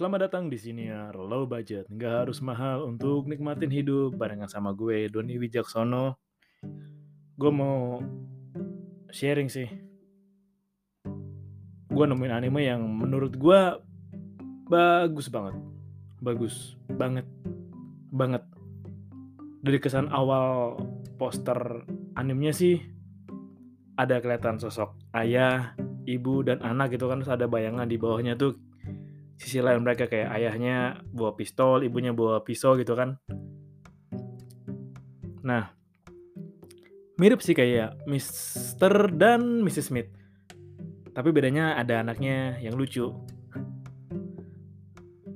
Selamat datang di sini ya, low budget, nggak harus mahal untuk nikmatin hidup barengan sama gue Doni Wijaksono. Gue mau sharing sih. Gue nemuin anime yang menurut gue bagus banget, bagus banget, banget. Dari kesan awal poster animenya sih ada kelihatan sosok ayah, ibu dan anak gitu kan terus ada bayangan di bawahnya tuh sisi lain mereka kayak ayahnya bawa pistol, ibunya bawa pisau gitu kan. Nah, mirip sih kayak Mr. dan Mrs. Smith. Tapi bedanya ada anaknya yang lucu.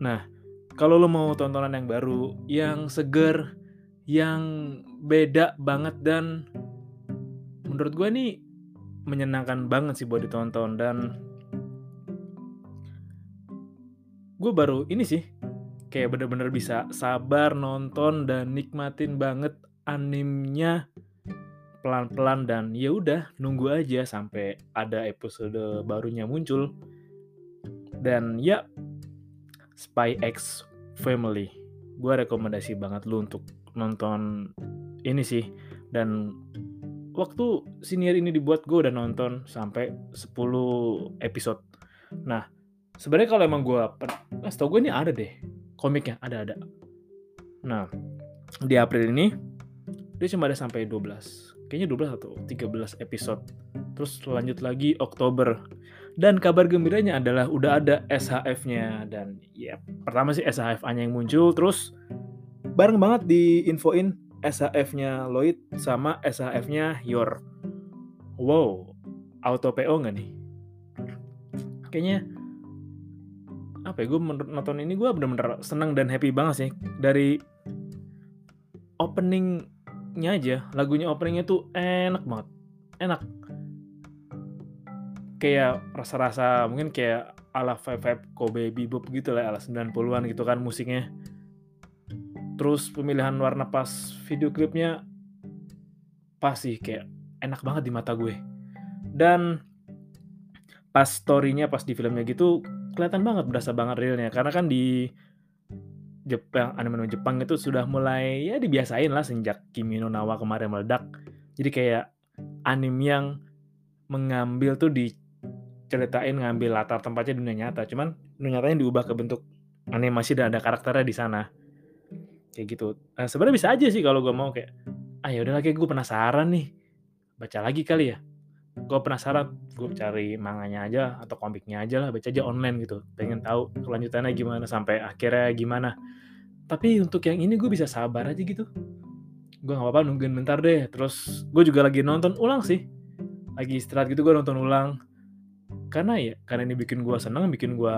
Nah, kalau lo mau tontonan yang baru, yang seger, yang beda banget dan menurut gue nih menyenangkan banget sih buat ditonton dan gue baru ini sih kayak bener-bener bisa sabar nonton dan nikmatin banget animnya pelan-pelan dan ya udah nunggu aja sampai ada episode barunya muncul. Dan ya Spy X Family gue rekomendasi banget lu untuk nonton ini sih. Dan waktu senior ini dibuat gue udah nonton sampai 10 episode. Nah sebenarnya kalau emang gue nah, setahu gue ini ada deh komiknya ada ada nah di April ini dia cuma ada sampai 12 kayaknya 12 atau 13 episode terus lanjut lagi Oktober dan kabar gembiranya adalah udah ada SHF-nya dan ya pertama sih SHF-nya yang muncul terus bareng banget diinfoin SHF-nya Lloyd sama SHF-nya Yor. Wow, auto PO nggak nih? Kayaknya apa ya gue nonton ini gue bener-bener seneng dan happy banget sih. Dari openingnya aja lagunya openingnya tuh enak banget. Enak. Kayak rasa-rasa mungkin kayak ala vibe Kobe Bebop gitu lah ala 90-an gitu kan musiknya. Terus pemilihan warna pas video klipnya pas sih kayak enak banget di mata gue. Dan pas storynya pas di filmnya gitu kelihatan banget berasa banget realnya. Karena kan di Jepang anime Jepang itu sudah mulai ya dibiasain lah sejak Kimi no Nawa kemarin meledak. Jadi kayak anime yang mengambil tuh diceritain ngambil latar tempatnya dunia nyata. Cuman dunia nyatanya diubah ke bentuk animasi dan ada karakternya di sana. Kayak gitu. Nah, sebenarnya bisa aja sih kalau gue mau kayak ah ya udah lagi gue penasaran nih. Baca lagi kali ya gue penasaran gue cari manganya aja atau komiknya aja lah baca aja online gitu. Pengen tahu kelanjutannya gimana sampai akhirnya gimana. Tapi untuk yang ini gue bisa sabar aja gitu. Gue nggak apa-apa nungguin bentar deh. Terus gue juga lagi nonton ulang sih. Lagi istirahat gitu gue nonton ulang. Karena ya karena ini bikin gue seneng bikin gue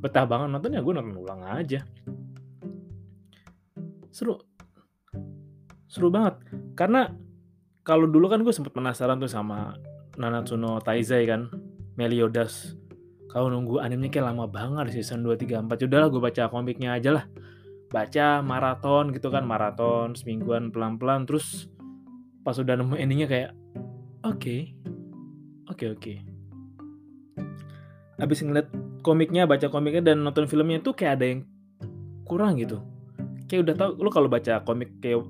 betah banget nontonnya gue nonton ulang aja. Seru. Seru banget. Karena kalau dulu kan gue sempet penasaran tuh sama Nanatsuno Taizai kan Meliodas. Kalau nunggu animenya kayak lama banget season 2, 3, 4 udahlah gue baca komiknya aja lah. Baca maraton gitu kan maraton semingguan pelan-pelan. Terus pas udah nemu endingnya kayak oke okay, oke okay, oke. Okay. abis ngeliat komiknya baca komiknya dan nonton filmnya tuh kayak ada yang kurang gitu. Kayak udah tau lu kalau baca komik kayak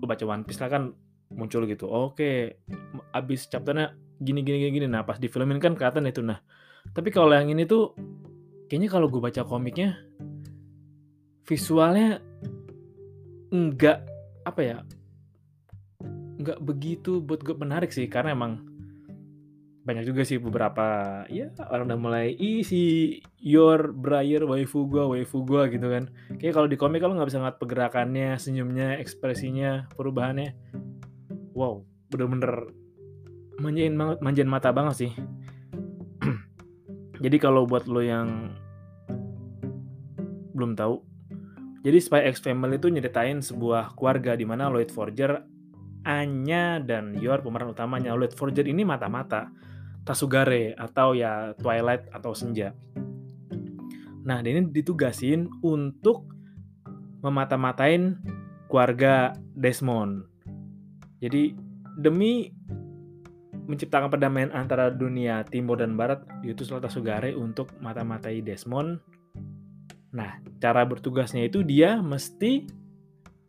lu baca One Piece lah kan muncul gitu oke abis chapternya gini gini gini nah pas di filmin kan kelihatan itu nah. Tapi kalau yang ini tuh kayaknya kalau gue baca komiknya visualnya enggak apa ya enggak begitu buat gue menarik sih karena emang banyak juga sih beberapa ya orang udah mulai isi your Briar waifu gua waifu gua gitu kan. Kayak kalau di komik kalau nggak bisa ngeliat pergerakannya senyumnya ekspresinya perubahannya wow bener-bener manjain banget manjain mata banget sih jadi kalau buat lo yang belum tahu jadi Spy X Family itu nyeritain sebuah keluarga di mana Lloyd Forger Anya dan Yor pemeran utamanya Lloyd Forger ini mata-mata Tasugare atau ya Twilight atau Senja. Nah, dia ini ditugasin untuk memata-matain keluarga Desmond. Jadi demi menciptakan perdamaian antara dunia timur dan barat, diutuslah Tasugare untuk mata-matai Desmond Nah, cara bertugasnya itu dia mesti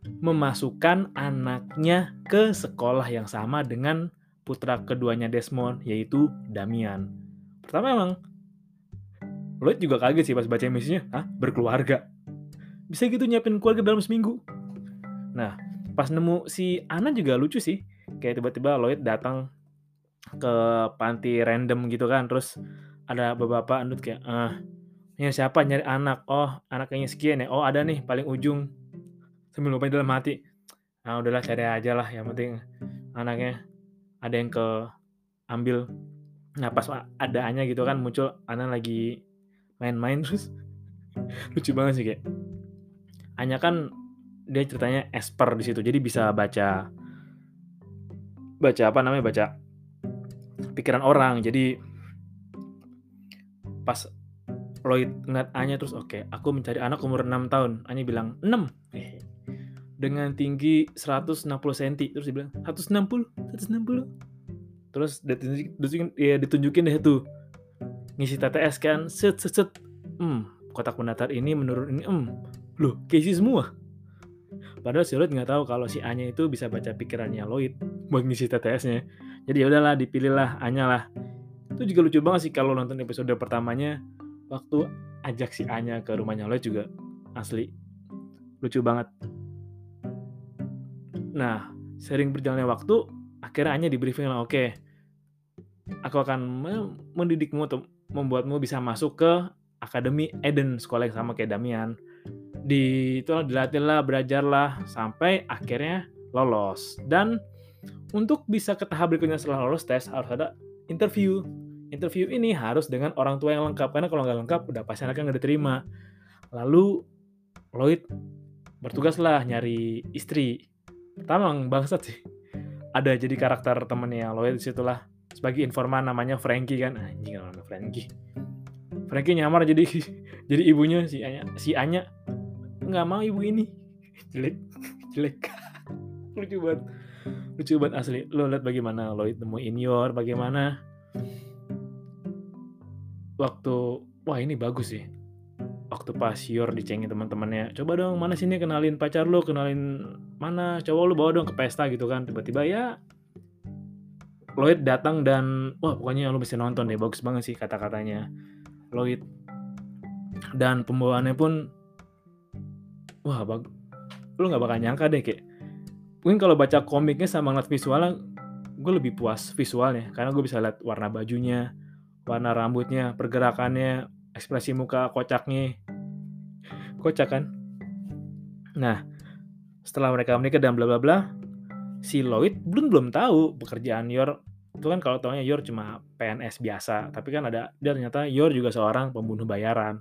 memasukkan anaknya ke sekolah yang sama dengan putra keduanya Desmond, yaitu Damian. Pertama emang, Lloyd juga kaget sih pas baca misinya, Hah? Berkeluarga? Bisa gitu nyiapin keluarga dalam seminggu? Nah, pas nemu si Anna juga lucu sih. Kayak tiba-tiba Lloyd datang ke panti random gitu kan, terus ada beberapa andut kayak, ah, ini siapa nyari anak? Oh, anaknya sekian ya. Oh, ada nih paling ujung. Sambil lupa dalam hati. Ah udahlah cari aja lah. Yang penting anaknya ada yang ke ambil. Nah pas ada Anya gitu kan muncul Ana lagi main-main terus. Lucu banget sih kayak. Anya kan dia ceritanya esper di situ. Jadi bisa baca baca apa namanya baca pikiran orang. Jadi pas Lloyd ngeliat Anya terus oke okay, aku mencari anak umur 6 tahun. Anya bilang 6 eh dengan tinggi 160 cm terus dia bilang 160 160 terus ditunjukin ya ditunjukin deh tuh. Ngisi TTS kan set set set. Hmm kotak pendatar ini menurun ini hmm loh keisi semua padahal si Lloyd nggak tahu kalau si Anya itu bisa baca pikirannya Lloyd buat ngisi TTS-nya jadi ya udahlah dipilihlah Anya lah. Itu juga lucu banget sih kalau nonton episode pertamanya waktu ajak si Anya ke rumahnya Lloyd juga. Asli. Lucu banget. Nah, sering berjalannya waktu, akhirnya hanya di briefing lah, oke, okay, aku akan mendidikmu untuk membuatmu bisa masuk ke Akademi Eden, sekolah yang sama kayak Damian. Di itulah dilatih lah, belajar lah, sampai akhirnya lolos. Dan untuk bisa ke tahap berikutnya setelah lolos tes, harus ada interview. Interview ini harus dengan orang tua yang lengkap, karena kalau nggak lengkap, udah pasti anaknya nggak diterima. Lalu, Lloyd bertugaslah nyari istri pertama bangsat sih ada jadi karakter temennya Lloyd di situlah sebagai informan namanya Frankie kan anjing namanya Frankie Frankie nyamar jadi jadi ibunya si Anya si Anya nggak mau ibu ini. Jelek. Jelek. Lucu banget. Lucu banget asli. Lo lihat bagaimana Lloyd nemuin Yor bagaimana? Waktu wah ini bagus sih. Waktu pas Yor dicengin teman-temannya coba dong mana sini kenalin pacar lo? Kenalin mana? Cowok lo bawa dong ke pesta gitu kan. Tiba-tiba ya Lloyd datang dan wah pokoknya lo mesti nonton deh bagus banget sih kata-katanya. Lloyd. Dan pembawaannya pun wah bag lo nggak bakal nyangka deh kayak mungkin kalau baca komiknya sama ngeliat visualnya gue lebih puas visualnya karena gue bisa lihat warna bajunya warna rambutnya pergerakannya ekspresi muka kocaknya. Kocak kan? Nah setelah mereka menikah dan bla bla bla si Lloyd belum belum tahu pekerjaan Yor. Itu kan kalau tahunya Yor cuma PNS biasa tapi kan ada dia ternyata Yor juga seorang pembunuh bayaran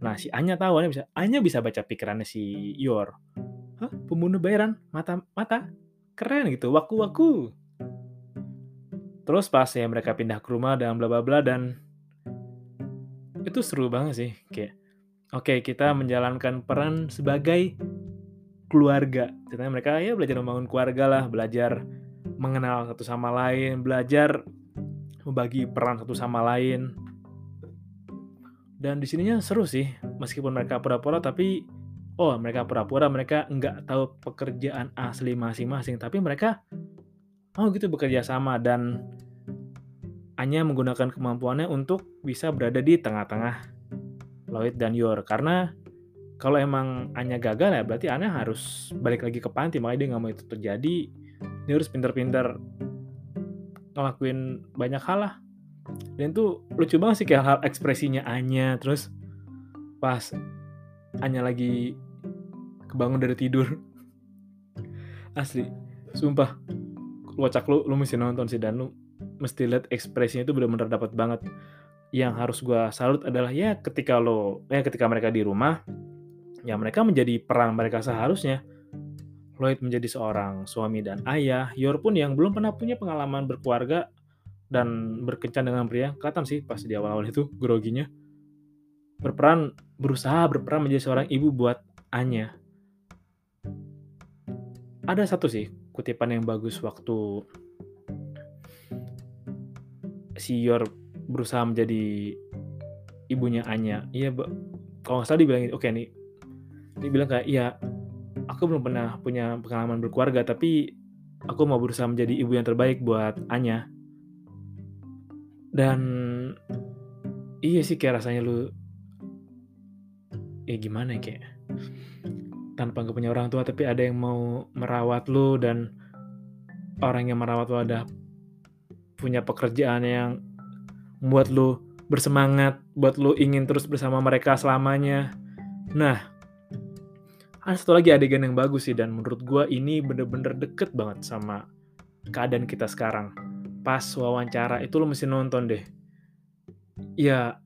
nah si Anya tahu Anya bisa Anya bisa baca pikirannya si Yor. Hah, pembunuh bayaran mata mata? Keren gitu waku waku terus pas ya mereka pindah ke rumah dan bla bla bla dan itu seru banget sih kayak Oke, kita menjalankan peran sebagai keluarga. Ceritanya mereka ya belajar membangun keluarga lah, belajar mengenal satu sama lain, belajar membagi peran satu sama lain. Dan di sininya seru sih, meskipun mereka pura-pura tapi oh mereka pura-pura mereka nggak tahu pekerjaan asli masing-masing, tapi mereka oh gitu bekerja sama dan hanya menggunakan kemampuannya untuk bisa berada di tengah-tengah Lloyd dan Yor. Karena kalau emang Anya gagal ya berarti Anya harus balik lagi ke panti. Makanya dia nggak mau itu terjadi. Dia harus pinter-pinter ngelakuin banyak hal lah dan tuh lucu banget sih kayak hal ekspresinya Anya terus pas Anya lagi kebangun dari tidur. Asli sumpah wacak lu lu mesti nonton sih dan lu mesti lihat ekspresinya itu benar-benar dapat banget. Yang harus gue salut adalah ya ketika lo ya ketika mereka di rumah ya mereka menjadi peran mereka seharusnya. Lloyd menjadi seorang suami dan ayah Yor pun yang belum pernah punya pengalaman berkeluarga dan berkencan dengan pria kelihatan sih pas di awal-awal itu groginya. Berperan berusaha berperan menjadi seorang ibu buat Anya. Ada satu sih kutipan yang bagus waktu si Yor berusaha menjadi ibunya Anya. Iya, kalau nggak salah dibilang oke nih. Dia bilang kayak iya aku belum pernah punya pengalaman berkeluarga tapi aku mau berusaha menjadi ibu yang terbaik buat Anya dan iya sih kayak rasanya lu ya gimana ya kayak tanpa gak punya orang tua tapi ada yang mau merawat lu dan orang yang merawat lu ada punya pekerjaan yang membuat lu bersemangat buat lu ingin terus bersama mereka selamanya. Nah ada satu lagi adegan yang bagus sih dan menurut gue ini bener-bener deket banget sama keadaan kita sekarang pas wawancara itu lo mesti nonton deh. Ya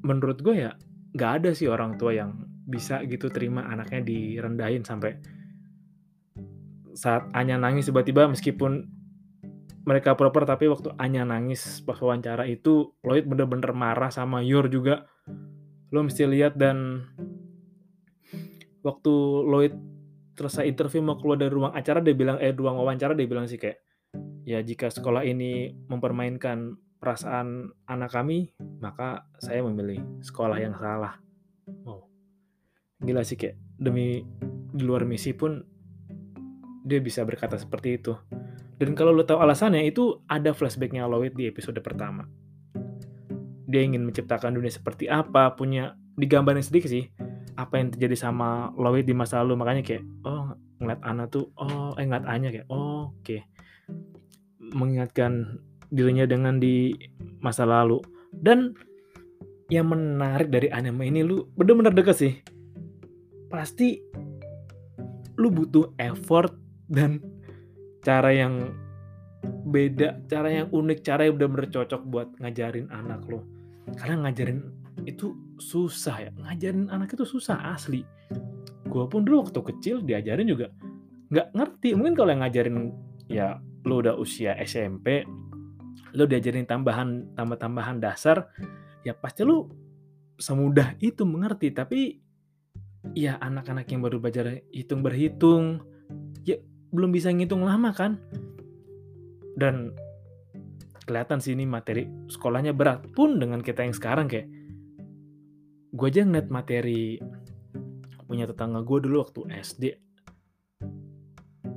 menurut gue ya nggak ada sih orang tua yang bisa gitu terima anaknya direndahin sampai saat Anya nangis tiba-tiba meskipun mereka proper tapi waktu Anya nangis pas wawancara itu Lloyd bener-bener marah sama Yor juga. Lo mesti lihat dan waktu Lloyd selesai interview mau keluar dari ruang acara dia bilang eh ruang wawancara dia bilang sih kayak ya jika sekolah ini mempermainkan perasaan anak kami maka saya memilih sekolah yang salah. Oh. Gila sih kayak demi di luar misi pun dia bisa berkata seperti itu. Dan kalau lo tahu alasannya itu ada flashbacknya Lloyd di episode pertama. Dia ingin menciptakan dunia seperti apa punya digambarin sedikit sih apa yang terjadi sama Lloyd di masa lalu. Makanya kayak oh ngeliat Ana tuh oh eh ngeliat Anya kayak oh, oke. okay. Mengingatkan dirinya dengan di masa lalu. Dan yang menarik dari anime ini lu bener-bener deket sih. Pasti lu butuh effort dan cara yang beda, cara yang unik, cara yang bener-bener cocok buat ngajarin anak lo. Karena ngajarin itu susah ya. Ngajarin anak itu susah asli. Gue pun dulu waktu kecil diajarin juga nggak ngerti. Mungkin kalau yang ngajarin ya lo udah usia SMP lo diajarin tambahan tambah tambahan dasar ya pasti lo semudah itu mengerti. Tapi ya anak-anak yang baru belajar hitung berhitung ya belum bisa ngitung lama kan? Dan kelihatan sih ini materi sekolahnya berat pun dengan kita yang sekarang kayak gue aja ngeliat materi punya tetangga gue dulu waktu SD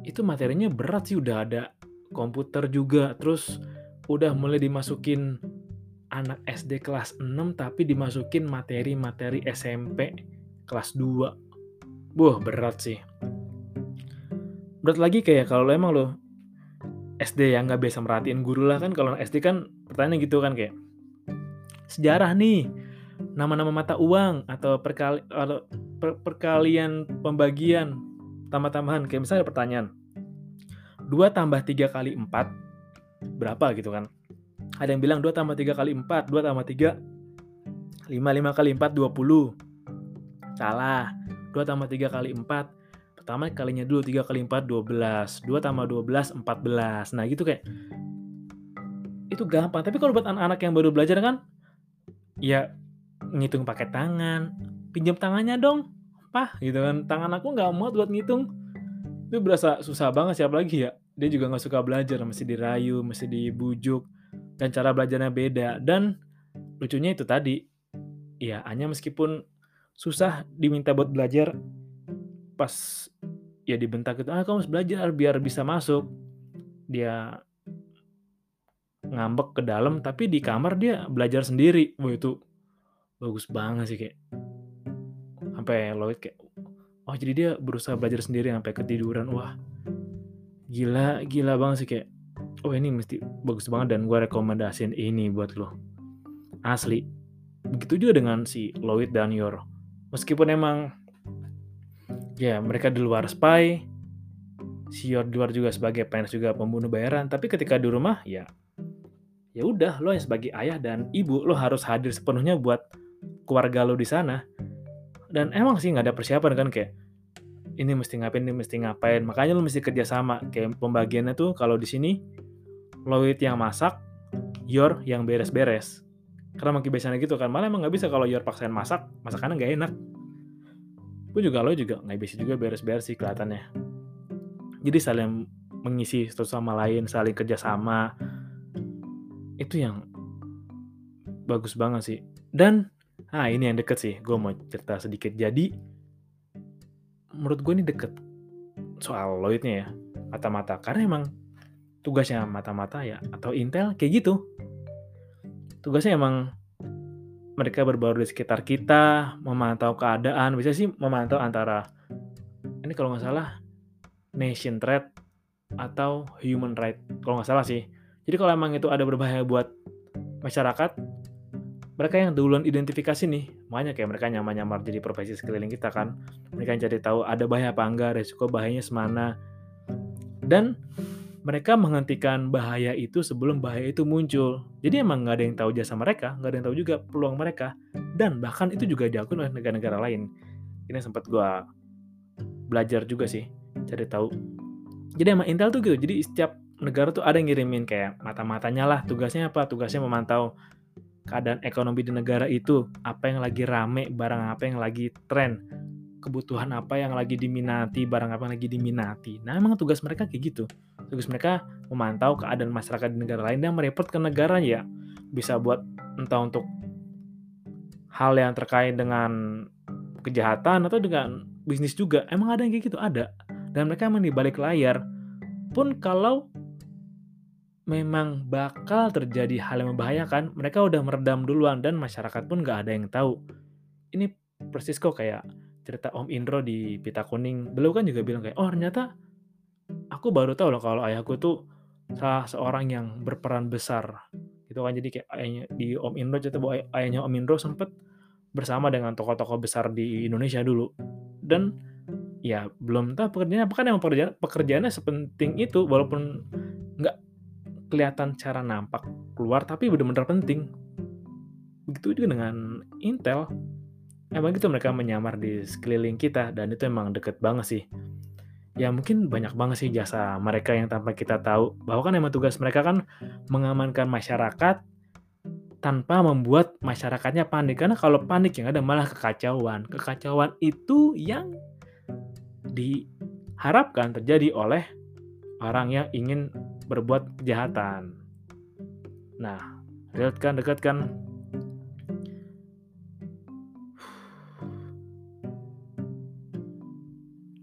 itu materinya berat sih udah ada komputer juga. Terus udah mulai dimasukin anak SD kelas 6 tapi dimasukin materi-materi SMP kelas 2 Wah berat sih. Berat lagi kayak kalau emang lo SD yang nggak biasa merhatiin guru lah kan kalau SD kan pertanyaan gitu kan kayak sejarah nih nama-nama mata uang atau perkali perkalian pembagian tambah-tambahan kayak misalnya pertanyaan 2 tambah 3 kali 4 berapa gitu kan? Ada yang bilang 2 tambah 3 kali 4 2 tambah 3 5 5 kali 4 20 salah. 2 tambah 3 kali 4 pertama kalinya dulu 3 kali 4 12 2 tambah 12 14 nah gitu kayak itu gampang. Tapi kalau buat anak-anak yang baru belajar kan ya ngitung pakai tangan. Pinjam tangannya dong pah gitu kan. Tangan aku nggak mau buat ngitung itu berasa susah banget siapa lagi ya dia juga nggak suka belajar mesti dirayu mesti dibujuk dan cara belajarnya beda. Dan lucunya itu tadi ya hanya meskipun susah diminta buat belajar pas ya dibentak itu ah kamu harus belajar biar bisa masuk. Dia ngambek ke dalam tapi di kamar dia belajar sendiri. Wah itu bagus banget sih kayak. Sampai Lloyd kayak oh jadi dia berusaha belajar sendiri sampai ketiduran. Wah gila gila banget sih kayak oh ini mesti bagus banget dan gue rekomendasiin ini buat lo. Asli. Begitu juga dengan si Lloyd dan Yor. Meskipun emang ya mereka di luar spy si Yor di luar juga sebagai PNS juga pembunuh bayaran. Tapi ketika di rumah ya ya udah lo yang sebagai ayah dan ibu lo harus hadir sepenuhnya buat keluarga lo di sana dan emang sih nggak ada persiapan kan kayak ini mesti ngapain ini mesti ngapain. Makanya lo mesti kerja sama kayak pembagiannya tuh kalau di sini Lloyd yang masak Yor yang beres-beres. Karena makin biasanya gitu kan. Malah emang nggak bisa kalau Yor paksain masak masakannya nggak enak. Gue juga lo juga nggak bisa juga beres-beres sih kelihatannya. Jadi saling mengisi satu sama lain saling kerjasama. Itu yang bagus banget sih. Dan Nah ini yang deket sih, gue mau cerita sedikit. Jadi menurut gue ini deket soal Lloydnya ya, mata-mata. Karena emang tugasnya mata-mata ya atau Intel kayak gitu. Tugasnya emang mereka berbaur di sekitar kita, memantau keadaan. Bisa sih memantau antara ini kalau nggak salah nation threat atau human right. Kalau nggak salah sih. Jadi kalau emang itu ada berbahaya buat masyarakat, mereka yang duluan identifikasi nih, banyak ya mereka nyamar-nyamar jadi profesi sekeliling kita kan. Mereka yang cari tahu ada bahaya apa enggak, resiko bahayanya semana. Dan mereka menghentikan bahaya itu sebelum bahaya itu muncul. Jadi emang nggak ada yang tahu jasa mereka, nggak ada yang tahu juga peluang mereka. Dan bahkan itu juga diakui oleh negara-negara lain. Ini sempat gue belajar juga sih, cari tahu. Jadi emang Intel tuh gitu, jadi setiap negara tuh ada yang ngirimin kayak mata-matanya lah, tugasnya apa? Tugasnya memantau keadaan ekonomi di negara itu, apa yang lagi rame, barang apa yang lagi tren, kebutuhan apa yang lagi diminati, barang apa yang lagi diminati. Nah, emang tugas mereka kayak gitu. Tugas mereka memantau keadaan masyarakat di negara lain dan mereport ke negara ya. Bisa buat entah untuk hal yang terkait dengan kejahatan atau dengan bisnis juga. Emang ada yang kayak gitu? Ada. Dan mereka emang di balik layar. Pun kalau memang bakal terjadi hal yang membahayakan, mereka udah meredam duluan dan masyarakat pun nggak ada yang tahu. Ini persis kok kayak cerita Om Indro di Pita Kuning. Beliau kan juga bilang kayak, oh ternyata aku baru tahu loh kalau ayahku tuh salah seorang yang berperan besar. Gitu kan jadi kayak ayahnya di Om Indro cerita bahwa ayahnya Om Indro sempet bersama dengan tokoh-tokoh besar di Indonesia dulu. Dan ya belum tahu pekerjaannya apa kan emang pekerjaan pekerjaannya sepenting itu walaupun nggak kelihatan cara nampak keluar tapi benar-benar penting. Begitu juga dengan Intel. Emang gitu mereka menyamar di sekeliling kita dan itu emang deket banget sih. Ya mungkin banyak banget sih jasa mereka yang tanpa kita tahu. Bahwa kan emang tugas mereka kan mengamankan masyarakat tanpa membuat masyarakatnya panik. Karena kalau panik yang ada malah kekacauan. Kekacauan itu yang diharapkan terjadi oleh orang yang ingin berbuat kejahatan. Nah, lihat kan, dekat kan.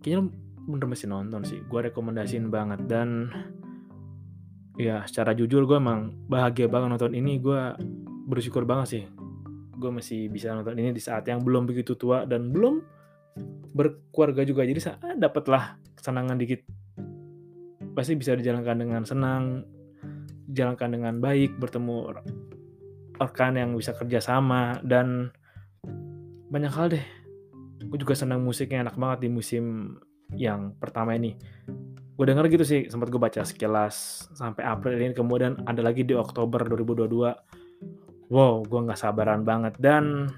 Kayaknya bener mesti nonton sih. Gue rekomendasiin banget dan ya secara jujur gue emang bahagia banget nonton ini. Gue bersyukur banget sih. Gue masih bisa nonton ini di saat yang belum begitu tua dan belum berkeluarga juga. Jadi saya dapatlah kesenangan dikit pasti bisa dijalankan dengan senang, dijalankan dengan baik, bertemu rekan yang bisa kerjasama dan banyak hal deh. Gue juga senang musiknya enak banget di musim yang pertama ini. Gue denger gitu sih, sempat gue baca sekilas sampai April ini, kemudian ada lagi di Oktober 2022. Wow, gue nggak sabaran banget. Dan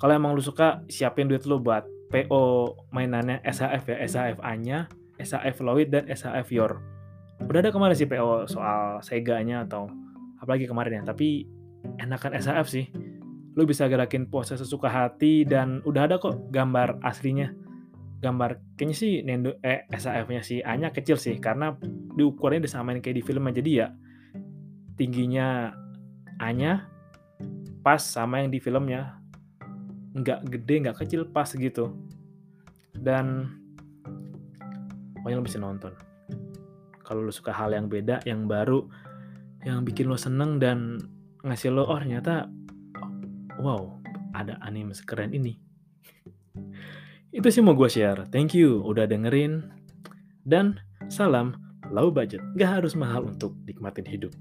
kalau emang lu suka, siapin duit lu buat PO mainannya SHF ya, SHF-A-nya SAF Lloyd dan SAF Yor. Udah ada kemarin sih PO soal Sega-nya atau apalagi kemarin ya, tapi enakan SAF sih. Lu bisa gerakin pose sesuka hati dan udah ada kok gambar aslinya. Gambar kayaknya sih Nendo eh SAF-nya si A-nya kecil sih karena diukurnya disamain kayak di film jadi ya tingginya A-nya pas sama yang di filmnya nggak gede nggak kecil pas gitu dan pokoknya lo bisa nonton. Kalau lo suka hal yang beda yang baru yang bikin lo seneng dan ngasih lo oh ternyata wow ada anime sekeren ini. Itu sih mau gue share. Thank you udah dengerin. Dan salam low budget. Gak harus mahal untuk nikmatin hidup